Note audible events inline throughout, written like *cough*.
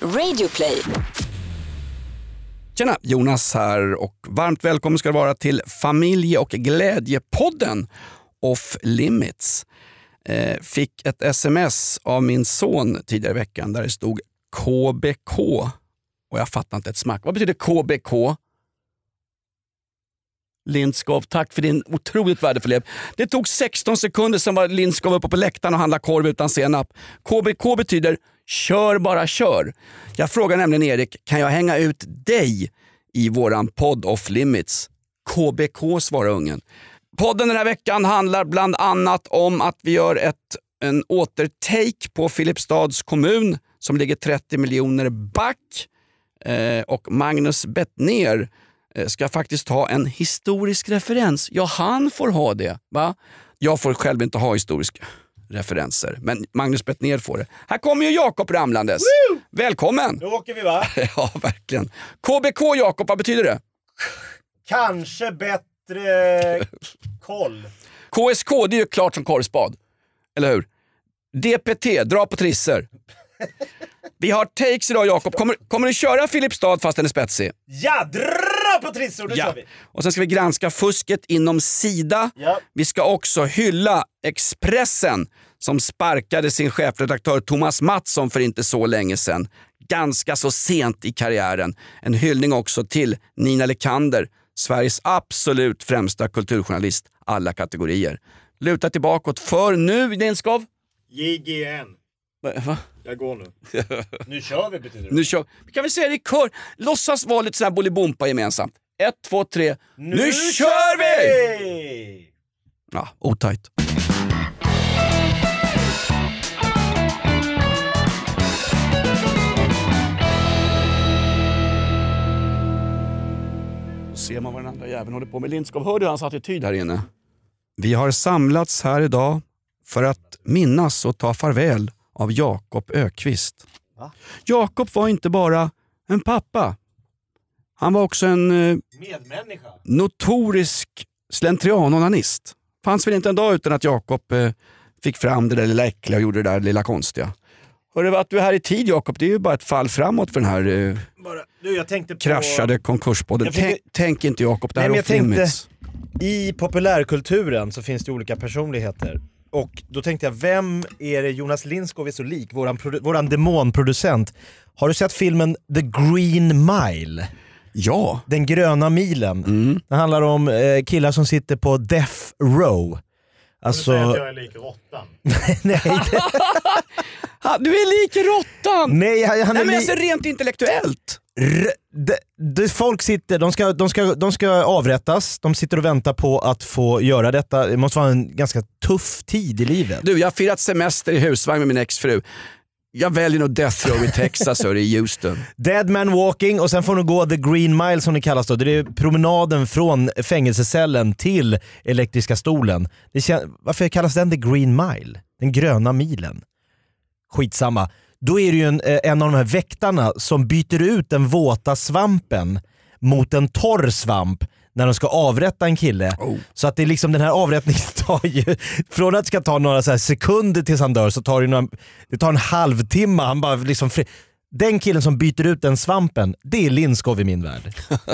Radioplay. Tjena, Jonas här och varmt välkommen ska du vara till familje och glädjepodden Off Limits. Eh, fick ett sms av min son tidigare i veckan där det stod KBK och jag fattar inte ett smack. Vad betyder KBK? Lindskov, tack för din otroligt värdefulla hjälp. Det tog 16 sekunder sen var Lindskov uppe på läktaren och handlade korv utan senap. KBK betyder kör bara kör. Jag frågar nämligen Erik, kan jag hänga ut dig i våran podd Off Limits? KBK svarar ungen. Podden den här veckan handlar bland annat om att vi gör ett, en återtake på Filipstads kommun som ligger 30 miljoner back. Eh, och Magnus Bettner eh, ska faktiskt ha en historisk referens. Ja, han får ha det. Va? Jag får själv inte ha historiska referenser, men Magnus Bettner får det. Här kommer ju Jakob ramlandes. Woo! Välkommen! Då åker vi va? *laughs* Ja, verkligen. KBK Jakob, vad betyder det? Kanske bättre koll. KSK, det är ju klart som korvspad. Eller hur? DPT, dra på trisser. Vi har takes idag Jakob. Kommer, kommer du köra Filipstad fast den är spetsig? Ja, dra på trissor, då kör vi! Och sen ska vi granska fusket inom Sida. Ja. Vi ska också hylla Expressen som sparkade sin chefredaktör Thomas Mattsson för inte så länge sedan. Ganska så sent i karriären. En hyllning också till Nina Lekander, Sveriges absolut främsta kulturjournalist alla kategorier. Luta tillbaka för nu, Lindskov. JGN. Va? Jag går nu. *laughs* nu kör vi betyder det. Nu kör vi. Kan vi säga det i kör? Låtsas vara lite sån här Bolibompa gemensamt. Ett, två, tre. Nu, kör vi! vi! Ja, otajt. Då ser man vad den andra jäveln håller på med. Lindskov, hör du hans attityd här inne? Vi har samlats här idag för att minnas och ta farväl av Jakob Ökvist. Va? Jakob var inte bara en pappa. Han var också en eh, Medmänniska. notorisk slentrianonanist. Fanns väl inte en dag utan att Jakob eh, fick fram det där lilla äckliga och gjorde det där lilla konstiga. Hörru, att du är här i tid Jakob, det är ju bara ett fall framåt för den här eh, Bara, du, jag tänkte på... kraschade konkurspodden. Jag fick- Tänk, tänk inte Jakob, det här Nej, är men jag off tänkte- limits. I populärkulturen så finns det olika personligheter. Och då tänkte jag, vem är det Jonas Lindskov är så lik? Våran, våran demonproducent. Har du sett filmen The Green Mile? Ja, Den gröna milen. mm. Det handlar om eh, killar som sitter på death row. Alltså... Du säger att jag är lik råttan. *laughs* nej, det- du är lik råttan! nej, han han är Nej men li- alltså rent intellektuellt. R- det, det, folk sitter, de ska, de, ska, de ska avrättas, de sitter och väntar på att få göra detta. Det måste vara en ganska tuff tid i livet. Du, jag har firat semester i husvagn med min exfru. Jag väljer nog Death Row i Texas hörru, i Houston. *laughs* Dead man walking och sen får ni gå the green mile som det kallas då. Det är promenaden från fängelsecellen till elektriska stolen. Det varför kallas den the green mile? Den gröna milen. Skitsamma. Då är det ju en, eh, en av de här väktarna som byter ut den våta svampen mot en torr svamp när de ska avrätta en kille. Oh. Så att det är liksom den här avrättningen *laughs* tar ju, från att det ska ta några sekunder tills han dör så tar det, några, det tar en halvtimme. Han bara liksom fri, den killen som byter ut den svampen, det är Lindskov i min värld. *laughs*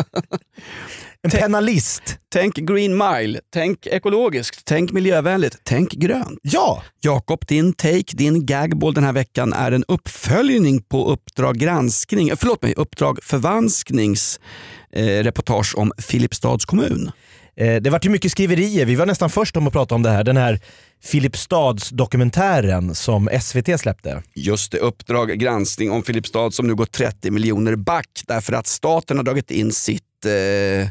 En penalist. Tänk Green Mile, tänk ekologiskt, tänk miljövänligt, tänk grönt. Ja! Jakob, din take, din gagball den här veckan är en uppföljning på Uppdrag granskning, förlåt mig, Uppdrag förvansknings eh, reportage om Filipstads kommun. Eh, det vart ju mycket skriverier, vi var nästan först om att prata om det här. Den här Filipstads dokumentären som SVT släppte. Just det, Uppdrag granskning om Filipstad som nu går 30 miljoner back därför att staten har dragit in sitt eh,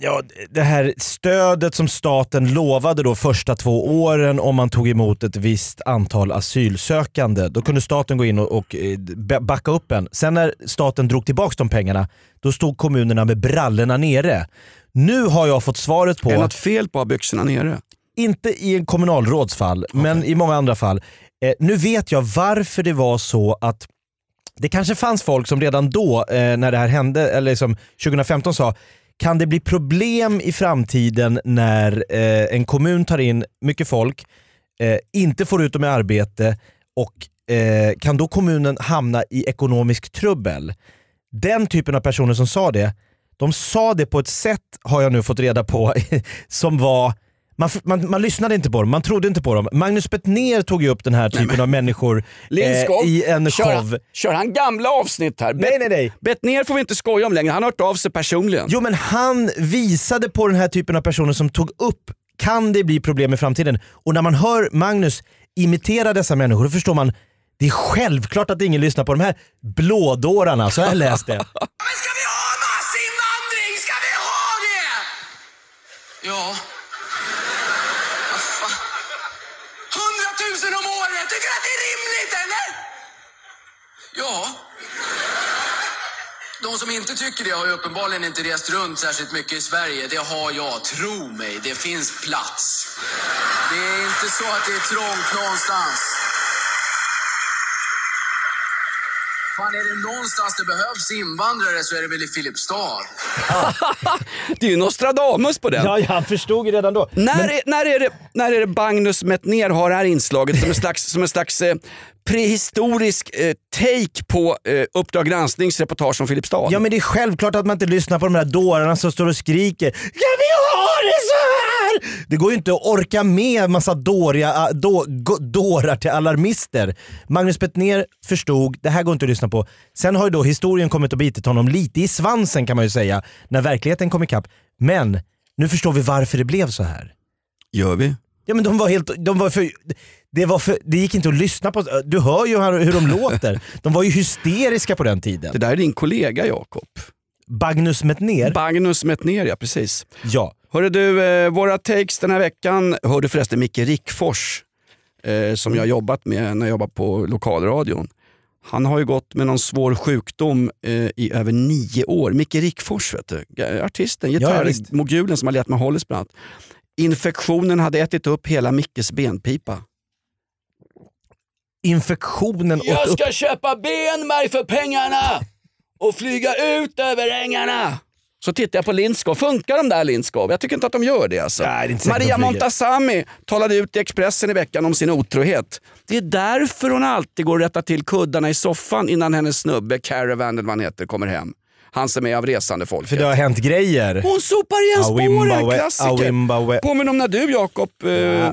Ja, det här stödet som staten lovade då första två åren om man tog emot ett visst antal asylsökande. Då kunde staten gå in och, och eh, ba- backa upp en. Sen när staten drog tillbaka de pengarna, då stod kommunerna med brallorna nere. Nu har jag fått svaret på... Är det något fel på att ha byxorna nere? Inte i en kommunalrådsfall, men i många andra fall. Eh, nu vet jag varför det var så att det kanske fanns folk som redan då, eh, när det här hände, eller liksom 2015 sa kan det bli problem i framtiden när eh, en kommun tar in mycket folk, eh, inte får ut dem i arbete och eh, kan då kommunen hamna i ekonomisk trubbel? Den typen av personer som sa det, de sa det på ett sätt, har jag nu fått reda på, *laughs* som var man, man, man lyssnade inte på dem, man trodde inte på dem. Magnus Bettner tog ju upp den här typen av människor eh, i en kör, show. Kör han gamla avsnitt här? Nej, nej, nej. Bettner får vi inte skoja om längre, han har hört av sig personligen. Jo men han visade på den här typen av personer som tog upp, kan det bli problem i framtiden? Och när man hör Magnus imitera dessa människor, då förstår man det är självklart att ingen lyssnar på de här blådårarna, så jag läst det. Men ska vi ha massinvandring? Ska vi ha det? Ja. Ja. De som inte tycker det har ju uppenbarligen inte rest runt särskilt mycket i Sverige. Det har jag. Tro mig, det finns plats. Det är inte så att det är trångt någonstans. Fan, är det någonstans det behövs invandrare så är det väl i Filipstad. *laughs* Det är ju Nostradamus på den. Ja, ja, han förstod ju redan då. När, Men- är, när, är det, när är det Magnus Metner har det här inslaget som en slags, som en slags eh, prehistorisk eh, take på eh, Uppdrag gransknings reportage om Filipstad? Ja men det är självklart att man inte lyssnar på de här dårarna som står och skriker Kan vi ha det så här? Det går ju inte att orka med massa dåriga, då, gå- dårar till alarmister. Magnus Bettner förstod, det här går inte att lyssna på. Sen har ju då historien kommit och bitit honom lite i svansen kan man ju säga, när verkligheten kom ikapp. Men nu förstår vi varför det blev så här. Gör vi? Ja men de var helt, de var för, det, var för, det gick inte att lyssna på, du hör ju hur de *laughs* låter. De var ju hysteriska på den Det tiden. där är din kollega Jakob. Magnus Metner, Magnus Metner ja, precis. ja. Hörru du, eh, våra takes den här veckan hörde förresten Micke Rickfors eh, som jag jobbat med när jag jobbade på lokalradion. Han har ju gått med någon svår sjukdom eh, i över nio år. Micke Rickfors, vet du. Artisten, ja, gitarrmogulen som har lett med Hollis bland annat. Infektionen hade ätit upp hela Mickes benpipa. Infektionen åt Jag upp... ska köpa benmärg för pengarna och flyga ut över ängarna. Så tittar jag på Lindskov. Funkar de där Lindskov? Jag tycker inte att de gör det. Alltså. Nej, det Maria de. Montazami talade ut i Expressen i veckan om sin otrohet. Det är därför hon alltid går och rättar till kuddarna i soffan innan hennes snubbe, Caravan eller vad han heter, kommer hem. Han som är av resande folket. För det har hänt grejer. Hon sopar igen spåren, klassiker. Påminner om när du Jakob eh,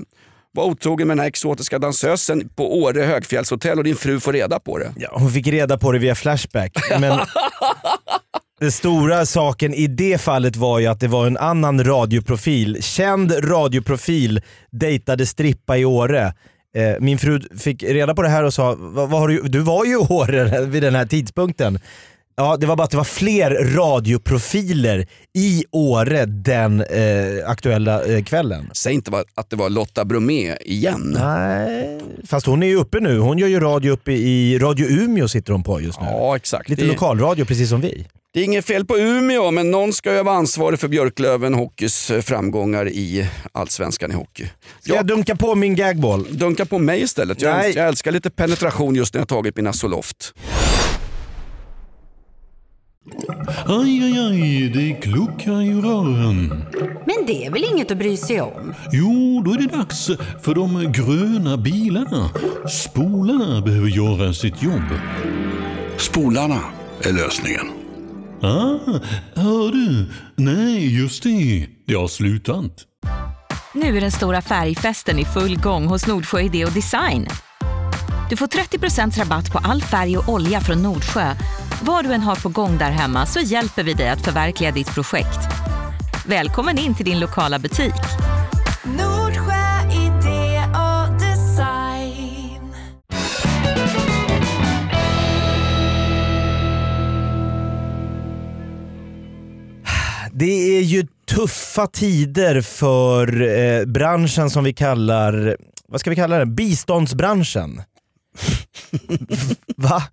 var otrogen med den här exotiska dansösen på Åre högfjällshotell och din fru får reda på det. Ja, hon fick reda på det via Flashback. Men *laughs* den stora saken i det fallet var ju att det var en annan radioprofil. Känd radioprofil dejtade strippa i Åre. Eh, Min fru fick reda på det här och sa, vad, vad har du, du var ju i Åre *laughs* vid den här tidpunkten. Ja, det var bara att det var fler radioprofiler i Åre den eh, aktuella eh, kvällen. Säg inte va- att det var Lotta Bromé igen. Nej, fast hon är ju uppe nu. Hon gör ju radio uppe i Radio Umeå sitter hon på just nu. Ja, exakt. Lite det, lokalradio precis som vi. det är inget fel på Umeå, men någon ska ju vara ansvarig för Björklöven Hockeys eh, framgångar i Allsvenskan i hockey. Ska jag dunka på min gagball? Dunka på mig istället. Jag, Nej. älskar, jag älskar lite penetration just när jag tagit mina Zoloft. Aj, aj, aj, det kluckar i rören. Men det är väl inget att bry sig om? Jo, då är det dags för de gröna bilarna. Spolarna behöver göra sitt jobb. Spolarna är lösningen. Ah, hör du? Nej, just det. Det har slutat. Nu är den stora färgfesten i full gång hos Nordsjö Idé och Design. Du får 30% rabatt på all färg och olja från Nordsjö. Vad du än har på gång där hemma så hjälper vi dig att förverkliga ditt projekt. Välkommen in till din lokala butik. Nordsjö idé och design. Det är ju tuffa tider för eh, branschen som vi kallar, vad ska vi kalla den? Biståndsbranschen. *laughs* Va?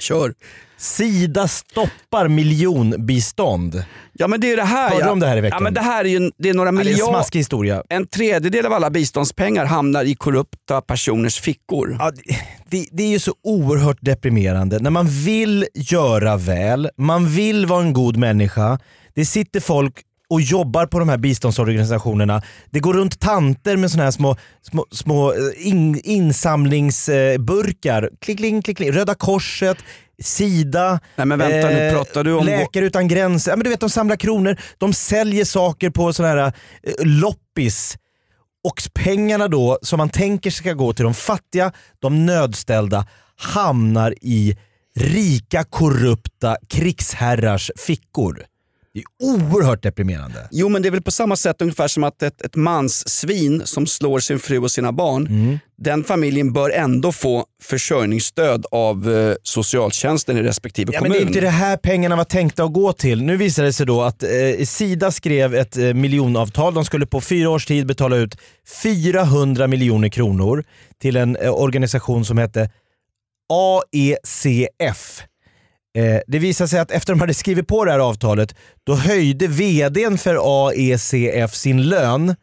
Kör. Sida stoppar miljonbistånd. Ja men det är det här. Hörde ja. du om det här i veckan? Ja, men det här är ju det är några Ja, det är en miljarder. smaskig historia. En tredjedel av alla biståndspengar hamnar i korrupta personers fickor. Ja, det- det, det är ju så oerhört deprimerande. När man vill göra väl, man vill vara en god människa. Det sitter folk och jobbar på de här biståndsorganisationerna. Det går runt tanter med såna här små, små, små eh, in, insamlingsburkar. Klick, kling, klick, kling. Röda Korset, Sida, Nej, men vänta nu, pratar du om- Läkare utan gränser. Ja, men du vet, de samlar kronor, de säljer saker på sådana här eh, loppis. Och pengarna då som man tänker ska gå till de fattiga, de nödställda hamnar i rika korrupta krigsherrars fickor. Det är oerhört deprimerande. Jo men det är väl på samma sätt ungefär som att ett, ett manssvin som slår sin fru och sina barn, Mm. den familjen bör ändå få försörjningsstöd av eh, socialtjänsten i respektive Ja, kommun. men det är inte det här pengarna var tänkta att gå till. Nu visar det sig då att eh, Sida skrev ett eh, miljonavtal. De skulle på fyra års tid betala ut 400 miljoner kronor till en eh, organisation som hette AECF. Eh, det visade sig att efter de hade skrivit på det här avtalet, då höjde vdn för AECF sin lön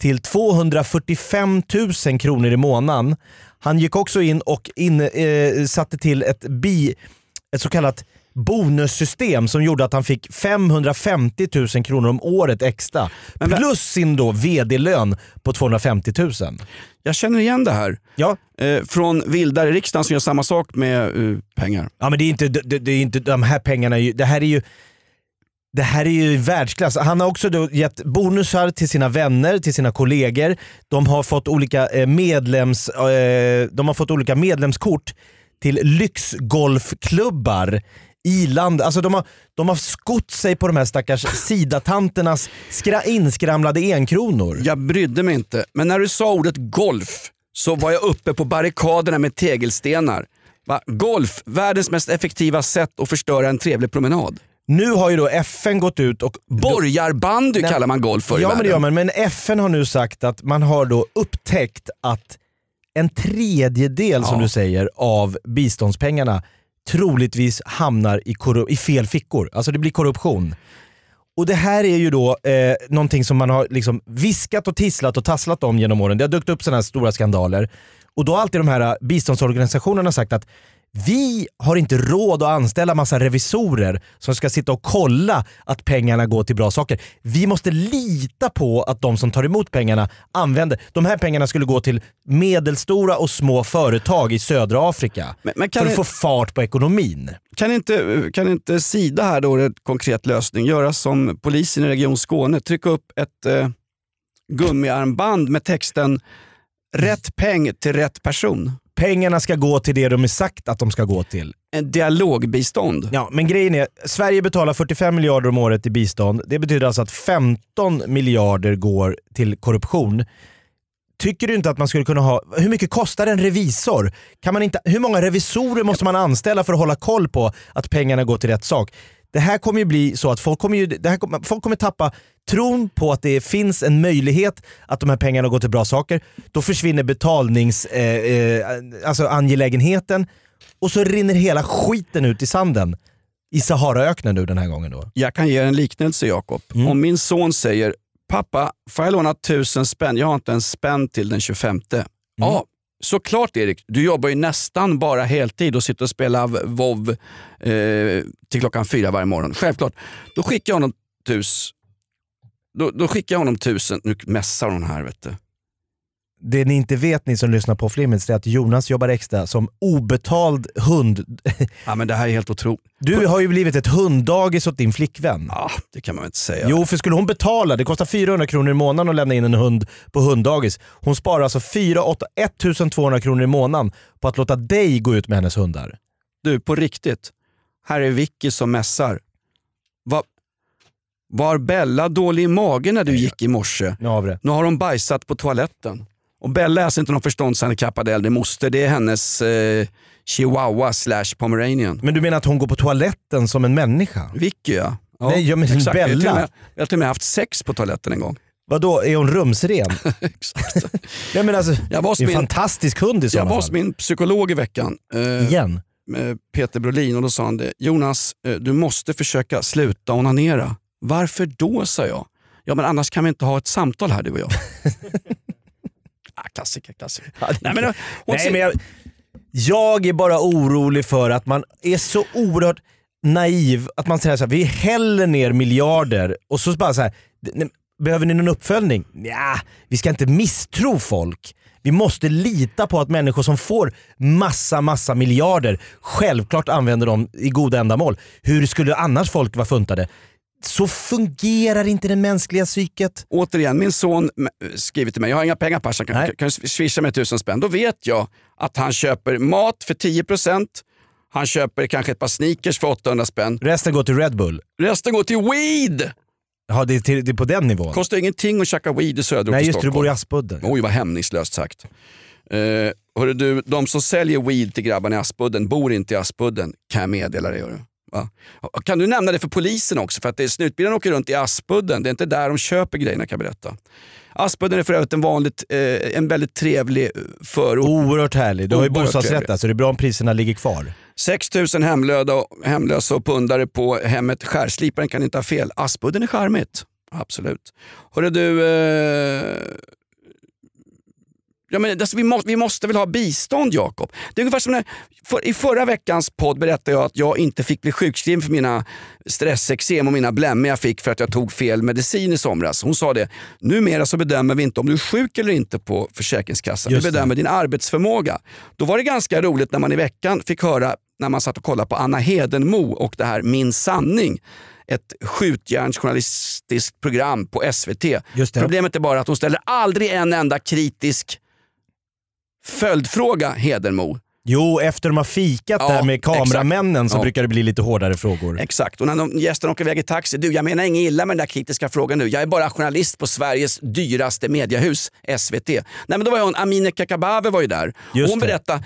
till 245 000 kronor i månaden. Han gick också in och in, eh, satte till ett, bi, ett så kallat bonussystem som gjorde att han fick 550 000 kronor om året extra. Plus sin då vd-lön på 250 000. Jag känner igen det här. Ja. Eh, från vildar i riksdagen som gör samma sak med eh, pengar. Ja men det är inte, det, det är inte de här pengarna, det här är ju det här är ju världsklass. Han har också då gett bonusar till sina vänner, till sina kollegor. De har fått olika, eh, medlems, eh, de har fått olika medlemskort till lyxgolfklubbar i land. Alltså de, har, de har skott sig på de här stackars sidatanternas skra, inskramlade enkronor. Jag brydde mig inte, men när du sa ordet golf så var jag uppe på barrikaderna med tegelstenar. Va? Golf, världens mest effektiva sätt att förstöra en trevlig promenad. Nu har ju då FN gått ut och Borgarbandy Nej, kallar man golf för Ja men det gör man, men FN har nu sagt att man har då upptäckt att en tredjedel som Ja. du säger av biståndspengarna troligtvis hamnar i, i fel fickor. Alltså det blir korruption. Och det här är ju då eh, någonting som man har liksom viskat och tisslat och tasslat om genom åren. Det har dykt upp sådana här stora skandaler. Och då har alltid de här eh, biståndsorganisationerna sagt att vi har inte råd att anställa massa revisorer som ska sitta och kolla att pengarna går till bra saker. Vi måste lita på att de som tar emot pengarna använder. De här pengarna skulle gå till medelstora och små företag i södra Afrika. Men- men för att få fart på ekonomin. Kan inte, kan inte Sida här då, en konkret lösning, göra som polisen i Region Skåne, trycka upp ett eh, gummiarmband med texten “Rätt peng till rätt person”. Pengarna ska gå till det de är sagt att de ska gå till. En dialogbistånd. Ja, men grejen är, Sverige betalar 45 miljarder om året i bistånd. Det betyder alltså att 15 miljarder går till korruption. Tycker du inte att man skulle kunna ha, hur mycket kostar en revisor? Kan man inte, hur många revisorer måste man anställa för att hålla koll på att pengarna går till rätt sak? Det här kommer ju bli så att folk kommer, ju, det här, kommer- folk kommer tappa tron på att det finns en möjlighet att de här pengarna går till bra saker. Då försvinner betalnings, eh, eh, alltså angelägenheten och så rinner hela skiten ut i sanden. I Saharaöknen nu den här gången då. Jag kan ge en liknelse Jakob. Mm. Om min son säger “Pappa, får jag låna tusen spänn? Jag har inte en spänn till den 25. Mm. Ja, såklart Erik. Du jobbar ju nästan bara heltid och sitter och spelar WoW eh, till klockan fyra varje morgon. Självklart. Då skickar jag honom tus... Då, då skickar jag honom tusen... Nu mässar hon här vet du. Det ni inte vet ni som lyssnar på Flimmerts är att Jonas jobbar extra som obetald hund. Ja, men det här är helt otroligt. Du har ju blivit ett hunddagis åt din flickvän. Ja, det kan man väl inte säga. Jo, för skulle hon betala, det kostar 400 kronor i månaden att lämna in en hund på hunddagis. Hon sparar alltså 4, 8, 1200 kronor i månaden på att låta dig gå ut med hennes hundar. Du, på riktigt. Här är Vicky som mässar. Va, var Bella dålig i magen när du gick i morse? Nu har. Nu har hon bajsat på toaletten. Och Bella är alltså inte någon förståndshandikappad äldre moster, det är hennes eh, chihuahua slash pomeranian. Men du menar att hon går på toaletten som en människa? Vicky ja. ja Nej, exakt. Jag har till och Bella. med- Jag har till och med haft sex på toaletten en gång. Vadå, är hon rumsren? *laughs* Exakt. *laughs* Nej, men alltså, Jag var en min- fantastisk hund i Jag sådana var hos fall. min psykolog i veckan. eh, Igen? Peter Brolin och då sa han det. Jonas, eh, du måste försöka sluta onanera. Varför då, sa jag. Ja men annars kan vi inte ha ett samtal här du och jag. *laughs* klassiker, klassiker. Nej, men, hon Nej, men jag, jag är bara orolig för att man är så oerhört... naiv att man säger så här, vi häller ner miljarder och så bara så här, "Nej, behöver ni någon uppföljning? Ja, vi ska inte misstro folk. Vi måste lita på att människor som får massa, massa miljarder självklart använder dem i goda ändamål. Hur skulle annars folk vara funtade? Så fungerar inte det mänskliga psyket. Återigen, min son skriver till mig, jag har inga pengar Pasha, kan, du swisha mig tusen spänn? Då vet jag att han köper mat för 10%, han köper kanske ett par sneakers för 800 spänn. Resten går till Red Bull. Resten går till weed! Ja, det är, till, det är på den nivån. Kostar ingenting att käka weed i söderort Nej just det, du bor i Aspudden. Oj vad hämningslöst sagt. Uh, hörru du, de som säljer weed till grabbarna i Aspudden bor inte i Aspudden kan jag meddela dig. hörru. Va? Kan du nämna det för polisen också? För att det är snutbilen åker runt i Aspudden. Det är inte där de köper grejerna kan jag berätta. Aspudden är för övrigt en, vanligt, eh, en väldigt trevlig eh, förort. Oerhört härlig. Du har ju bostadsrätt där så det är bra om priserna ligger kvar. 6 000 hemlöda, hemlösa och pundare på hemmet Skärsliparen kan inte ha fel. Aspudden är charmigt. Absolut. Hörru du, eh... ja, men, alltså, vi, må, vi måste väl ha bistånd Jakob? Det är ungefär som när, för, I förra veckans podd berättade jag att jag inte fick bli sjukskriven för mina stressexem och mina blämmor jag fick för att jag tog fel medicin i somras. Hon sa det, numera så bedömer vi inte om du är sjuk eller inte på Försäkringskassan. Just vi det. bedömer din arbetsförmåga. Då var det ganska roligt när man i veckan fick höra när man satt och kollade på Anna Hedenmo och det här Min sanning. Ett skjutjärnsjournalistiskt program på SVT. Det. Problemet är bara att hon ställer aldrig en enda kritisk följdfråga Hedenmo. Jo, efter de har fikat Ja, där med kameramännen så Ja. brukar det bli lite hårdare frågor. Exakt, och när de, gästen åker iväg i taxi. Du, jag menar inget illa med den där kritiska frågan nu. Jag är bara journalist på Sveriges dyraste mediehus, SVT. Nej men då var hon, Amineh Kakabaveh var ju där. Just hon berättade,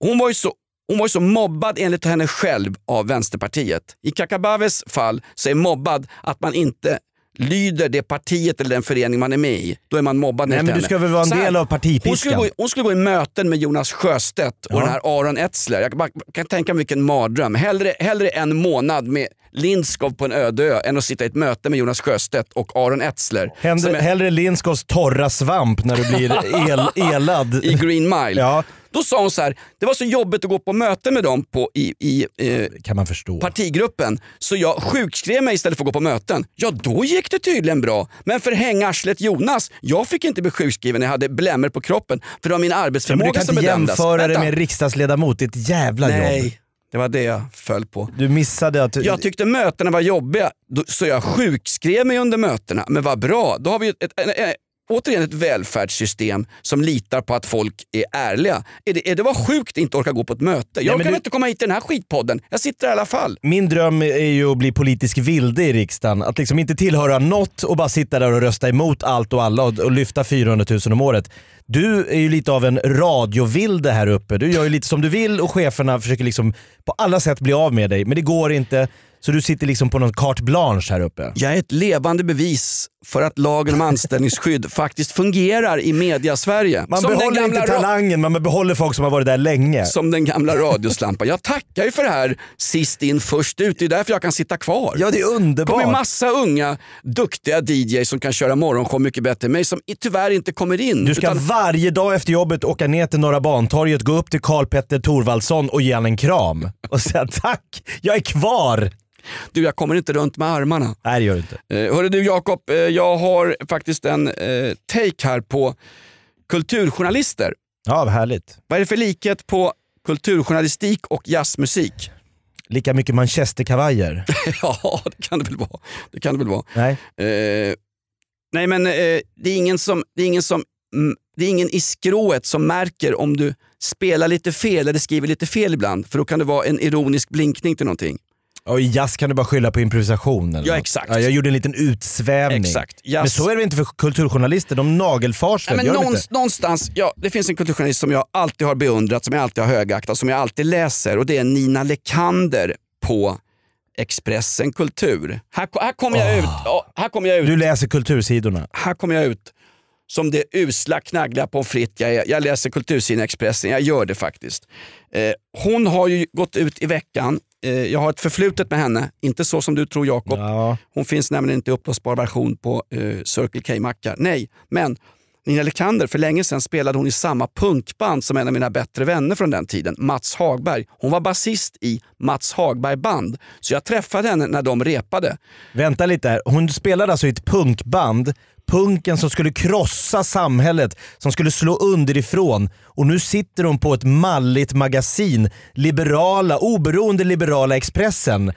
hon var ju så hon var ju så mobbad enligt henne själv av Vänsterpartiet. I Kakabavehs fall så är mobbad att man inte lyder det partiet eller den förening man är med i. Då är man mobbad Nej, men du ska väl vara en här, del av partipiskan? Hon skulle, gå, i- hon skulle gå i möten med Jonas Sjöstedt och Ja. den här Aron Etzler. Jag bara, kan tänka mig vilken mardröm. Hellre, hellre en månad med Lindskov på en öde ö än att sitta i ett möte med Jonas Sjöstedt och Aron Etzler. Händer, är hellre Lindskos torra svamp när du blir *laughs* el, elad. I Green Mile. Ja, Då sa hon så här, det var så jobbigt att gå på möten med dem på, i, i eh, kan man förstå. partigruppen så jag sjukskrev mig istället för att gå på möten. Ja, då gick det tydligen bra. Men för hängarslet Jonas, jag fick inte bli sjukskriven när jag hade blämmor på kroppen. För det var min Ja, men arbetsförmåga du kan som inte bedömdes. jämföra det med en riksdagsledamot, ett jävla jobb. Nej, det var det jag föll på. Du missade att... Jag tyckte mötena var jobbiga, så jag sjukskrev mig under mötena. Men vad bra, då har vi ett, ett, ett, återigen ett välfärdssystem som litar på att folk är ärliga. Är det, är det var sjukt att inte orka gå på ett möte? Jag kan du- inte komma hit till den här skitpodden. Jag sitter i alla fall. Min dröm är ju att bli politisk vilde i riksdagen. Att liksom inte tillhöra något och bara sitta där och rösta emot allt och alla och, och lyfta 400 000 om året. Du är ju lite av en radiovilde här uppe. Du gör ju lite som du vill och cheferna försöker liksom på alla sätt bli av med dig. Men det går inte. Så du sitter liksom på någon carte blanche här uppe. Jag är ett levande bevis för att lagen om anställningsskydd *laughs* faktiskt fungerar i media-Sverige. Man Som behåller inte talangen, man behåller folk som har varit där länge. Som den gamla *laughs* radioslampan. Jag tackar ju för det här sist in först ut. Det är därför jag kan sitta kvar. Ja det är Det kommer underbart. massa unga, duktiga DJs som kan köra morgonshow mycket bättre än mig som tyvärr inte kommer in. Du ska Utan- varje dag efter jobbet åka ner till Norra Bantorget, gå upp till Karl Petter Thorvaldsson och ge han en kram. Och säga tack, jag är kvar. Du, jag kommer inte runt med armarna. Nej det gör du inte. Eh, hörru du Jakob, eh, jag har faktiskt en eh, take här på kulturjournalister. Ja, vad härligt. Vad är det för likhet på kulturjournalistik och jazzmusik? Lika mycket manchesterkavajer. *laughs* ja, det kan det väl vara. Det kan det väl vara. Nej. Eh, nej men eh, det är ingen som, det är ingen som mm, det är ingen i skrået som märker om du spelar lite fel eller skriver lite fel ibland. För då kan det vara en ironisk blinkning till någonting. Och i jazz kan du bara skylla på improvisation. Eller Ja, exakt. Ja, jag gjorde en liten utsvävning. Exakt. Men så är det inte för kulturjournalister, de nagelfars Nej, men någonstans, någonstans, ja, det finns en kulturjournalist som jag alltid har beundrat, som jag alltid har högaktat, som jag alltid läser och det är Nina Lekander på Expressen Kultur. Här, här kommer jag ut, ja, här kommer jag ut, Du läser kultursidorna. här kommer jag ut som det usla knaggliga pommes frites jag är. Jag läser kultursidan Expressen, jag gör det faktiskt. Eh, hon har ju gått ut i veckan, jag har ett förflutet med henne, inte så som du tror Jakob. Ja. Hon finns nämligen inte i uppblåsbar version på eh, Circle K-mackar. Nej, men Nina Lekander, för länge sedan spelade hon i samma punkband som en av mina bättre vänner från den tiden, Mats Hagberg. Hon var basist i Mats Hagberg band, så jag träffade henne när de repade. Vänta lite här, hon spelade alltså i ett punkband, punken som skulle krossa samhället, som skulle slå underifrån och nu sitter hon på ett malligt magasin, liberala, oberoende liberala Expressen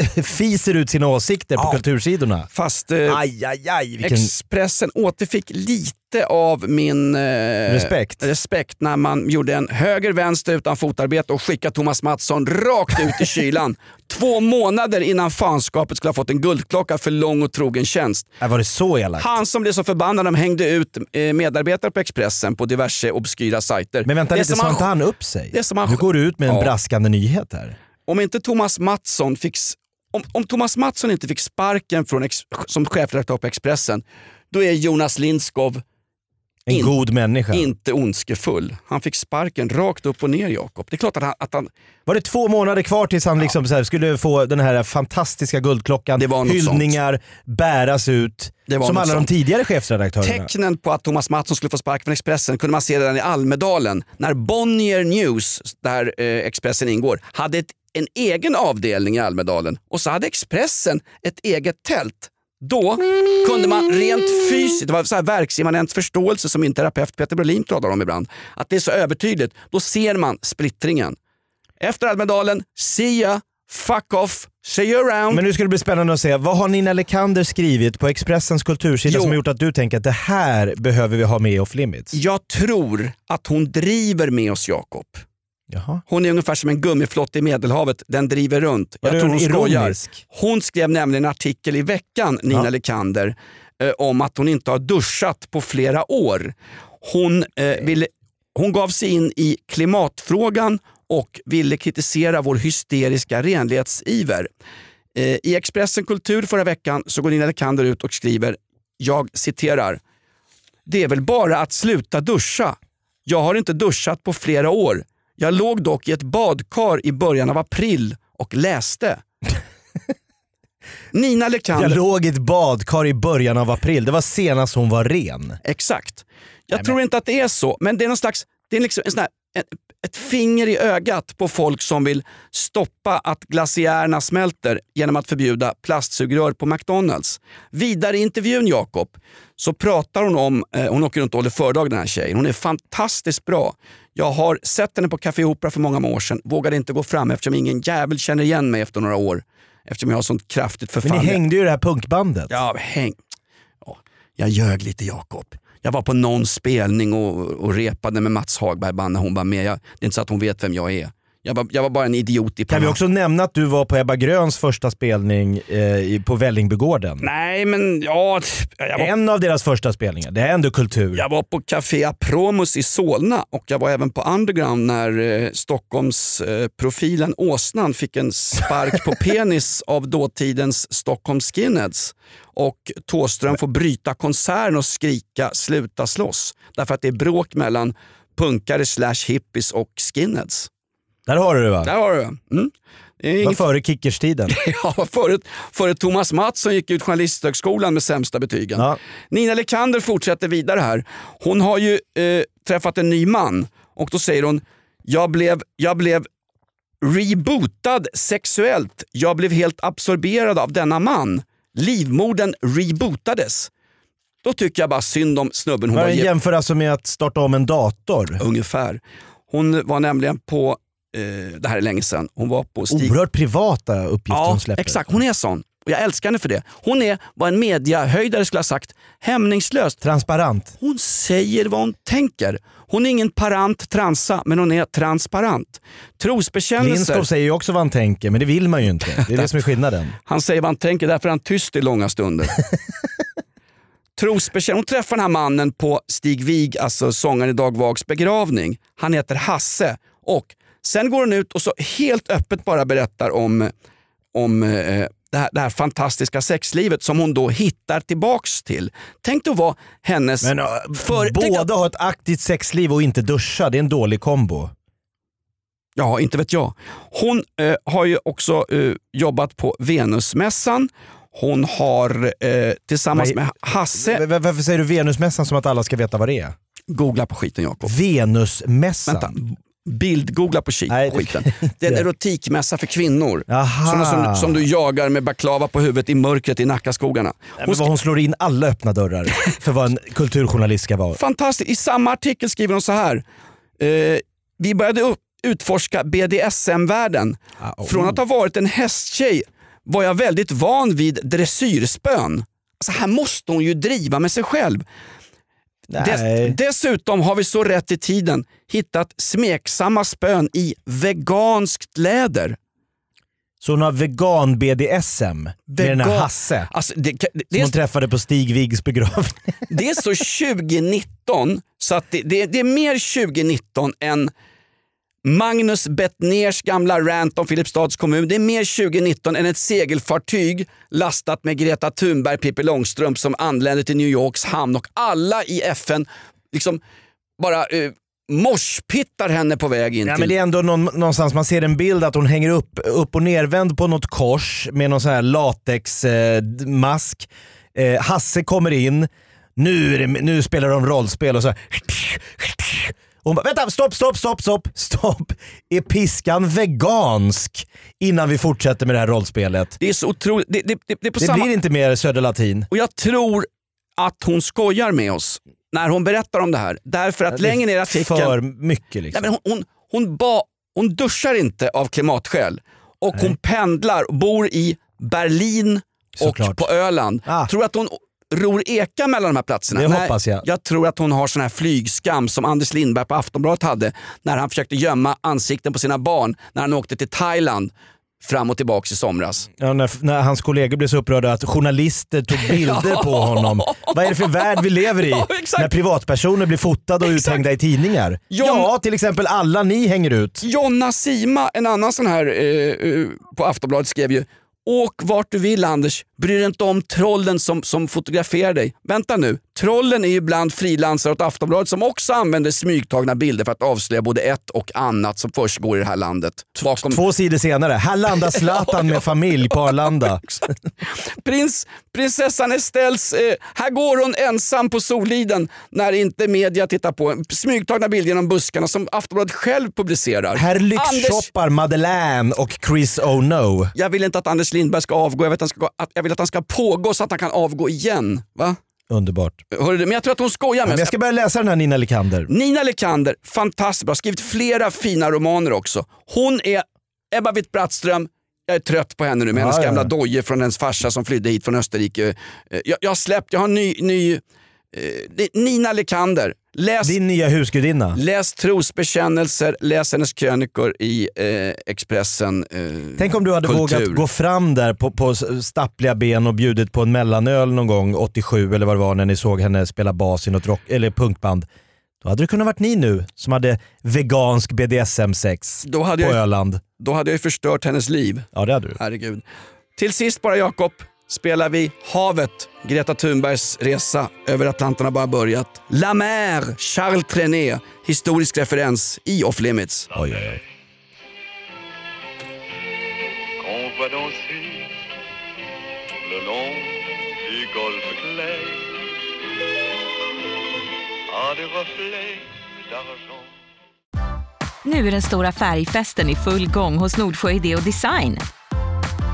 *laughs* fiser ut sina åsikter på Ja. kultursidorna. Fast eh, Aj, aj, aj. Vilken... Expressen återfick lite av min eh, Respekt. respekt när man gjorde en höger-vänster utan fotarbete och skickade Thomas Mattsson rakt ut i kylan. *laughs* Två månader innan fanskapet skulle ha fått en guldklocka för lång och trogen tjänst. Äh, var det så elakt? Han som blev så förbannad de hängde ut eh, medarbetare på Expressen på diverse obskyra sajter. Men vänta Det lite, som sa han- inte han upp sig? det som han- Nu går du ut med en Ja. braskande nyhet här. Om inte Thomas Mattsson fick, om, om Thomas Mattsson inte fick sparken från ex, som chefredaktör på Expressen, då är Jonas Lindskov en In- god människa. inte ondskefull. Han fick sparken rakt upp och ner Jakob. Det är klart att han, att han Var det två månader kvar tills han liksom så här skulle få den här fantastiska guldklockan, Det var hyllningar, bäras ut. Som alla sånt. de tidigare chefredaktörerna. Tecknen på att Thomas Mattsson skulle få sparken från Expressen kunde man se redan i Almedalen när Bonnier News, där eh, Expressen ingår, hade ett, en egen avdelning i Almedalen och så hade Expressen ett eget tält. Då kunde man rent fysiskt, det var så här verksimmanent förståelse som min terapeut Peter Brolin talar om ibland, att det är så övertydligt. Då ser man splittringen. Efter Almedalen, see ya, fuck off, see you around. Men nu ska det bli spännande att se, vad har Nina Lekander skrivit på Expressens kultursida Jo. som har gjort att du tänker att det här behöver vi ha med off limits? Jag tror att hon driver med oss Jakob. Jaha. Hon är ungefär som en gummiflotte i Medelhavet, den driver runt. Var Jag tror hon skojar. Hon skrev nämligen en artikel i veckan, Nina Ja. Lekander, eh, om att hon inte har duschat på flera år. Hon, eh, ville, hon gav sig in i klimatfrågan och ville kritisera vår hysteriska renlighetsiver. Eh, I Expressen Kultur förra veckan så går Nina Lekander ut och skriver, jag citerar, det är väl bara att sluta duscha. Jag har inte duschat på flera år. Jag låg dock i ett badkar i början av april och läste. *laughs* Nina Lekander. Jag låg i ett badkar i början av april, det var senast hon var ren. Exakt. Jag tror inte att det är så, men det är någon slags, det är liksom en sån här, ett, ett finger i ögat på folk som vill stoppa att glaciärerna smälter genom att förbjuda plastsugrör på McDonalds. Vidare i intervjun Jakob så pratar hon om, eh, hon åker runt och håller föredrag den här tjejen, hon är fantastiskt bra. Jag har sett henne på Café Opera för många år sedan, vågade inte gå fram eftersom ingen jävel känner igen mig efter några år. Eftersom jag har sånt kraftigt Men förfall. ni hängde ju i det här punkbandet. Ja, häng. Ja, jag ljög lite Jakob. Jag var på någon spelning och, och repade med Mats Hagberg band när hon var med. Jag, det är inte så att hon vet vem jag är. Jag var, jag var bara en idiot i Kan vi också nämna att du var på Ebba Gröns första spelning eh, på Vällingby-gården? Nej men ja, var, En av deras första spelningar, det är ändå kultur. jag var på Café Apromus i Solna och jag var även på Underground när eh, Stockholmsprofilen eh, Åsnan fick en spark på *laughs* penis av dåtidens Stockholm Skinheads. Och Thåström får bryta konserten och skrika “sluta slåss” därför att det är bråk mellan punkare slash hippies och skinheads. Där har du det va? Där har du det. Mm. Det var före kickerstiden. *laughs* Ja, före, före Thomas Mattsson gick ut Journalisthögskolan med sämsta betygen. Ja. Nina Lekander fortsätter vidare här. Hon har ju eh, träffat en ny man och då säger hon, jag blev, jag blev rebootad sexuellt. Jag blev helt absorberad av denna man. Livmodern rebootades. Då tycker jag bara synd om snubben. Hon Var jämför alltså med att starta om en dator? ungefär. Hon var nämligen på, eh, det här är länge sedan, hon var på Stig Oerhört privata uppgifter Ja, hon släpper. exakt. Hon är sån. Och jag älskar henne för det. Hon är vad en mediahöjdare skulle ha sagt, hämningslöst. Transparent. Hon säger vad hon tänker. Hon är ingen parant transa, men hon är transparent. Trosbekännelser. Lindskov säger ju också vad han tänker, men det vill man ju inte. Det är det *laughs* som är skillnaden. Han säger vad han tänker, därför är han tyst i långa stunder. *laughs* Trosbekännelser. Hon träffar den här mannen på Stig Wig, alltså sångaren i Dag Vags begravning. Han heter Hasse. Och Sen går hon ut och så helt öppet bara berättar om, om eh, det, här, det här fantastiska sexlivet som hon då hittar tillbaks till. Tänk att vara hennes... Men äh, För- båda har ett aktivt sexliv och inte duscha, det är en dålig kombo. Ja, inte vet jag. Hon eh, har ju också eh, jobbat på Venusmässan. Hon har eh, tillsammans är- med Hasse, Va- Varför säger du Venusmässan som att alla ska veta vad det är? googla på skiten Jakob. Venusmässan? Vänta, bildgoogla på skit- Nej, skiten. *laughs* Det är en erotikmässa för kvinnor. Sådana som, som du jagar med baklava på huvudet i mörkret i Nackaskogarna. Hon hon slår in alla öppna dörrar *laughs* för vad en kulturjournalist ska vara. Fantastiskt. I samma artikel skriver hon så här. Eh, vi började upp, utforska BDSM-världen. Ah, oh. Från att ha varit en hästtjej var jag väldigt van vid dressyrspön. Alltså här måste hon ju driva med sig själv. Dess, dessutom har vi så rätt i tiden hittat smeksamma spön i veganskt läder. Så hon har vegan-BDSM med den här Vegan- Hasse Alltså, det, det, som hon träffade på Stig Viggs begravning. det är så *laughs* 2019 så att det är mer 2019 än Magnus Bettners gamla rant om Filipstads kommun. Det är mer 2019 än ett segelfartyg lastat med Greta Thunberg, Pippi Långstrump som anlände till New Yorks hamn och alla i FN liksom bara uh, morspittar henne på väg in Ja, till... men det är ändå någon, någonstans, man ser en bild att hon hänger upp, upp och nervänd på något kors med någon sån här latexmask. Eh, eh, Hasse kommer in, nu, det, nu spelar de rollspel och så här. Hon bara, vänta, stopp, stopp, stopp, stopp, stopp. Är piskan vegansk? Innan vi fortsätter med det här rollspelet. Det är så otroligt. Det, det, det, det är på Det samma... blir inte mer Söderlatin. Och jag tror att hon skojar med oss när hon berättar om det här. Därför att längre ner i artikeln... För mycket liksom. Nej, men hon, hon, hon, ba, hon duschar inte av klimatskäl och hon pendlar och bor i Berlin Såklart. och på Öland. Ah. Tror att hon ror eka mellan de här platserna? Det hoppas jag. Jag tror att hon har sån här flygskam som Anders Lindberg på Aftonbladet hade när han försökte gömma ansikten på sina barn när han åkte till Thailand fram och tillbaks i somras. Ja, när, när hans kollegor blev så upprörda att journalister tog bilder på *laughs* honom. Vad är det för värld vi lever i? *laughs* Ja, när privatpersoner blir fotade och Exakt. uthängda i tidningar. John- Ja, till exempel alla ni hänger ut. Jonna Sima, en annan sån här eh, eh, på Aftonbladet skrev ju Åk vart du vill Anders, bry dig inte om trollen som, som fotograferar dig. Vänta nu, trollen är ju bland frilansare åt Aftonbladet som också använder smygtagna bilder för att avslöja både ett och annat som försiggår i det här landet. Bakom Två sidor senare, här landar *laughs* Zlatan med familj på Arlanda. *laughs* Prins, prinsessan Estelles, eh, här går hon ensam på Soliden när inte media tittar på. Smygtagna bilder genom buskarna som Aftonbladet själv publicerar. Här Anders, lyxshoppar Madeleine och Chris Oh jag vill inte att Anders Lindberg ska avgå, jag vill att han ska, jag vill att han ska pågå så att han kan avgå igen. Va? Underbart. Hörru men jag tror att hon skojar med oss. jag ska börja läsa den här Nina Likander. Nina Lekander, fantastiskt bra. Skrivit flera fina romaner också. Hon är Ebba Witt-Brattström, jag är trött på henne nu med Ja, hennes ja. gamla dojor från hennes farsa som flydde hit från Österrike. Eh, Jag, jag har släppt, jag har en ny, ny eh, Nina Lekander. Läs, Din nya husgudinna. läs trosbekännelser, läs hennes krönikor i eh, Expressen. Eh, Tänk om du hade kultur. vågat gå fram där på, på stappliga ben och bjudit på en mellanöl någon gång 87 eller vad det var när ni såg henne spela bas i något rock, eller punkband. Då hade det kunnat varit ni nu som hade vegansk BDSM-sex på jag- Öland. Då hade jag ju förstört hennes liv. Ja det hade du. Herregud. Till sist bara Jakob, spelar vi Havet, Greta Thunbergs resa över Atlanten har bara börjat. La Mer, Charles Trenet, historisk referens i Off Limits. Oj, oj, oj. Nu är den stora färgfesten i full gång hos Nordsjö Idé och Design.